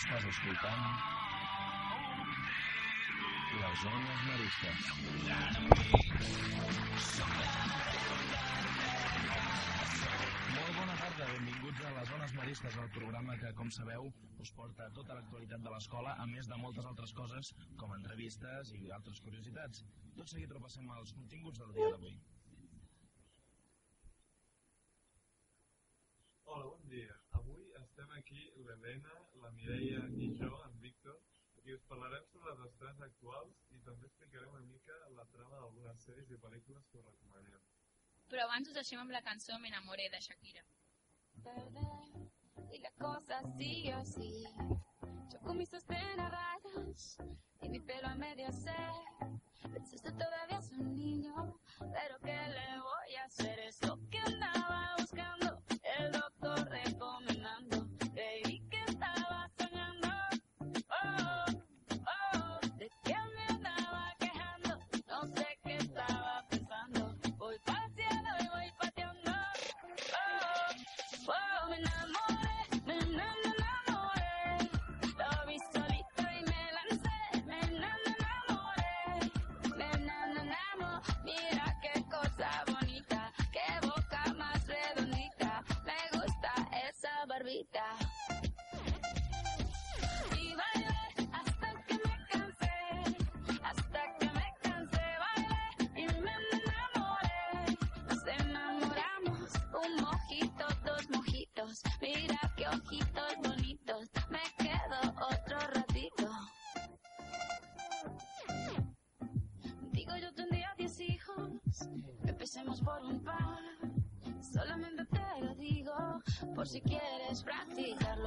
Estàs escoltant les zones maristes. Molt bona tarda, benvinguts a les zones maristes, el programa que, com sabeu, us porta tota l'actualitat de l'escola, a més de moltes altres coses, com entrevistes i altres curiositats. Tot seguit repassem els continguts del dia d'avui. Hola, bon dia. Estem aquí l'Helena, la Mireia i jo, en Víctor, i us parlarem sobre les estrenes actuals i també explicarem una mica la trama d'algunes sèries i pel·lícules que us recomanem. Però abans us deixem amb la cançó Me enamoré de Shakira. y la cosa sigue así. Yo con mis rayas y mi pelo a medio se. Pensaste todavía es un niño, pero ¿qué ojitos bonitos. Me quedo otro ratito. Digo, yo tendría diez hijos. Empecemos por un par. Solamente te lo digo por si quieres practicar.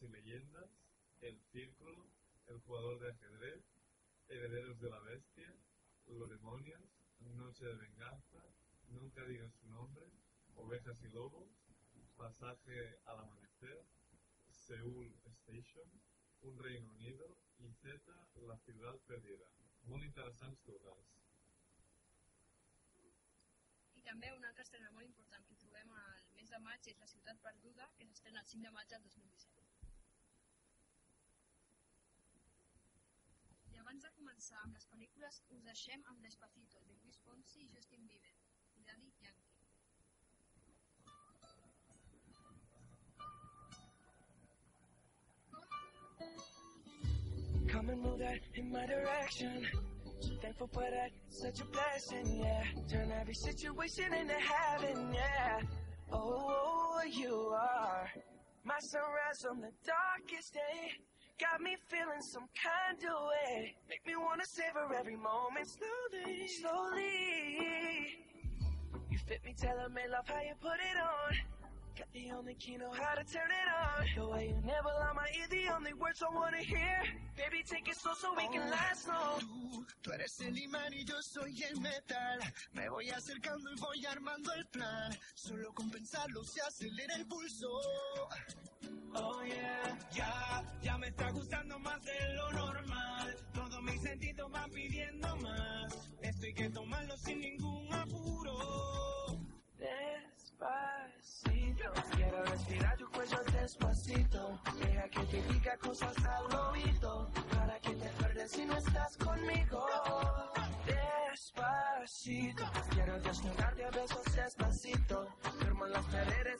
Y Leyendas, El Círculo, El Jugador de Ajedrez, Herederos de la Bestia, Los Demonios, Noche de Venganza, Nunca digas su nombre, Ovejas y Lobos, Pasaje al Amanecer, Seúl Station, Un Reino Unido i Z, La Ciudad Perdida. Molt interessants totes. I també una altra estrena molt important que trobem al mes de maig és La ciutat perduda, que s'estrena el 5 de maig del 2017. Abans de començar amb les pel·lícules, us deixem amb Despacito, de Luis Fonsi i Justin Bieber, i Daddy Yankee. Come and move that in my direction. Thankful for that, such a blessing, yeah. Turn every situation into heaven, yeah. Oh, oh, oh you are my sunrise on the darkest day. Got me feeling some kind of way. Make me wanna savor every moment slowly, slowly. You fit me, tailor made love how you put it on. Got the only key, know how to turn it on. The way you never lie my ear, the only words I wanna hear. Baby, take it slow so we can oh. last long. Tú, tú eres el imán y yo soy el metal. Me voy acercando y voy armando el plan. Solo con pensarlo se acelera el pulso. Oh yeah. Ya, ya me está gustando más de lo normal. Todos mis sentidos van pidiendo más. Esto hay que tomarlo sin ningún apuro. Despacito, quiero respirar tu cuello despacito. Deja que te diga cosas al oído. Para que te acuerdes si no estás conmigo. Despacito, quiero desnudarte a besos despacito. Firmo las paredes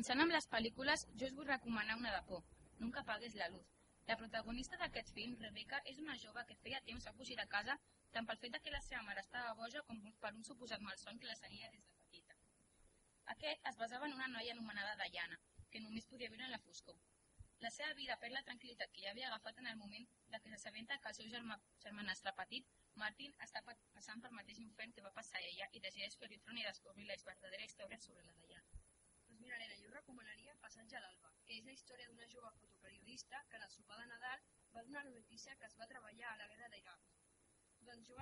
Començant amb les pel·lícules, jo us vull recomanar una de por, Nunca apagues la luz. La protagonista d'aquest film, Rebecca, és una jove que feia temps a fugir de casa tant pel fet que la seva mare estava boja com per un suposat malson que la seguia des de petita. Aquest es basava en una noia anomenada Diana, que només podia viure en la foscor. La seva vida perd la tranquil·litat que ja havia agafat en el moment de que s'assabenta que el seu germà, germanastre petit, Martin, està pa- passant pel mateix infern que va passar ella i decideix fer-hi front i descobrir la verdadera història sobre la d'allà. Recomanaria Passatge a l'Alba, que és la història d'una jove fotoperiodista que en el sopar de Nadal va donar la notícia que es va treballar a la guerra d'Iraq. Doncs jo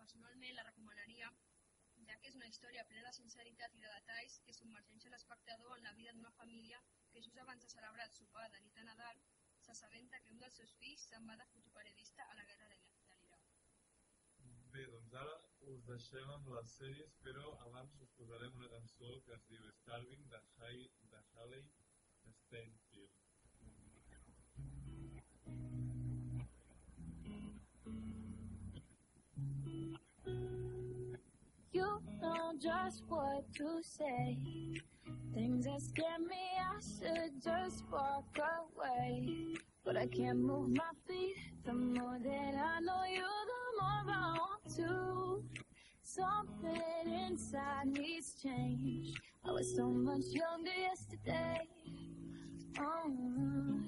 personalment la recomanaria ja que és una història plena de sinceritat i de detalls que submergeix l'espectador en la vida d'una família que just abans de celebrar el sopar de nit de Nadal s'assabenta que un dels seus fills se'n va de fotoperiodista a la guerra de l'Iraq. Bé, doncs ara us deixem amb les sèries, però abans us posarem una cançó que es diu Starving de, de. You know just what to say. Things that scare me, I should just walk away. But I can't move my feet. The more that I know you, the more I want to. Something inside needs change. I was so much younger yesterday. Oh.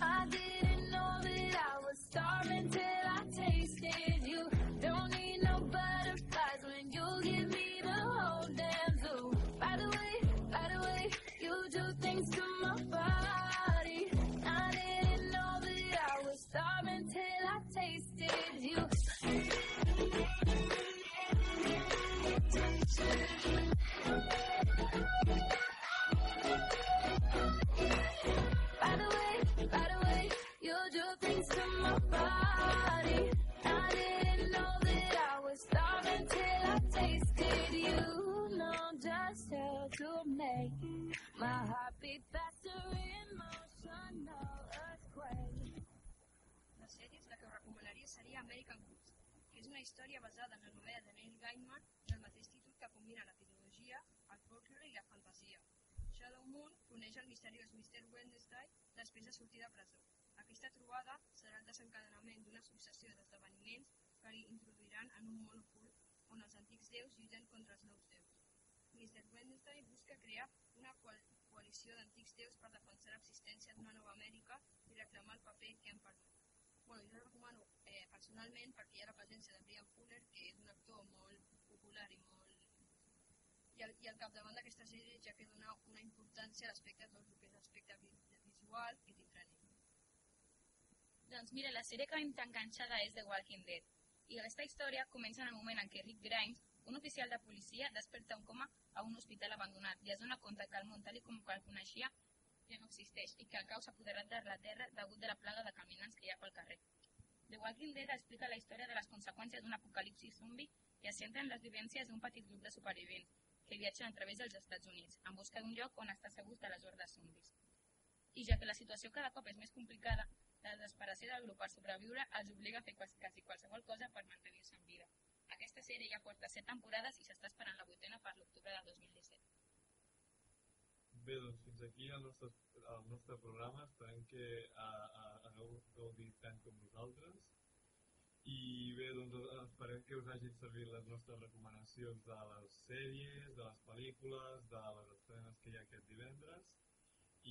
I didn't know that I was starving till I tasted you. Don't need no butterflies when you give me the whole damn zoo. By the way, by the way, you do things to my De sèries, la que recomanaria seria American Gods, que és una història basada en la novel·la de Neil Gaiman del mateix títol que combina la tecnologia, el folklore i la fantasia. Shadow Moon coneix el misteriós Mr. Wednesday després de sortir de presó. Aquesta trobada serà el desencadenament d'una successió d'esdeveniments que introduiran en un món ocult on els antics déus lluiten contra els nous déus. Mr. Wednesday busca crear una coal coalició d'antics déus per defensar l'existència d'una nova Amèrica i reclamar el paper que han perdut. Bueno, jo recomano eh, personalment perquè hi ha la presència de Brian Fuller, que és un actor molt popular i molt... I al, i al capdavant d'aquesta sèrie ja que dona una importància a l'aspecte tot el que és l'aspecte vi- visual i d'intranet. Doncs mira, la sèrie que m'ha enganxada és The Walking Dead. I aquesta història comença en el moment en què Rick Grimes, un oficial de policia, desperta un coma a un hospital abandonat i es dona compte que el món tal com el coneixia ja no existeix i que el caos s'ha apoderat de la Terra degut de la plaga de caminants que hi ha pel carrer. The Walking Dead explica la història de les conseqüències d'un apocalipsi zombi i es centra en les vivències d'un petit grup de supervivents que viatgen a través dels Estats Units en busca d'un lloc on estar segurs de les hordes zombis. I ja que la situació cada cop és més complicada, la desesperació del grup per sobreviure els obliga a fer quasi, quasi qualsevol cosa per mantenir-se en vida. Aquesta sèrie ja porta 7 temporades i s'està esperant la vuitena per l'octubre de 2017. Bé, doncs fins aquí el nostre, el nostre programa. Esperem que a, a, hagueu gaudit tant com nosaltres. I bé, doncs esperem que us hagin servit les nostres recomanacions de les sèries, de les pel·lícules, de les estrenes que hi ha aquest divendres.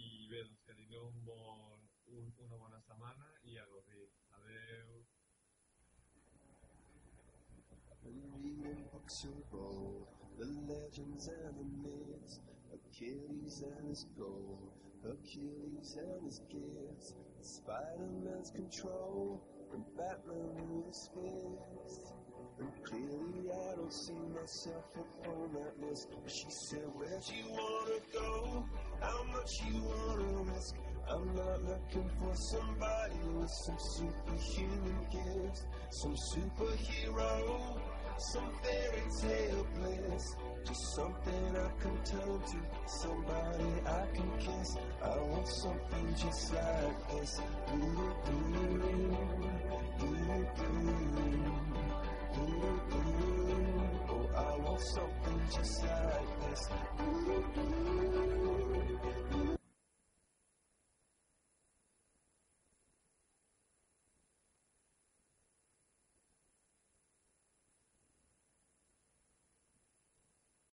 I bé, doncs que tingueu un bon, un, una bona setmana i a gaudir. Adeu. The legends and the myths, Achilles and his gold, Achilles and his gifts, Spider-Man's control, and Batman with his fist. And clearly I don't see myself upon that list. She said, where'd you wanna go? How much you wanna risk? I'm not looking for somebody with some superhuman gifts, some superhero, some fairy tale bliss. Just something I can turn to, somebody I can kiss. I want something just like this. Oh, I want something just like.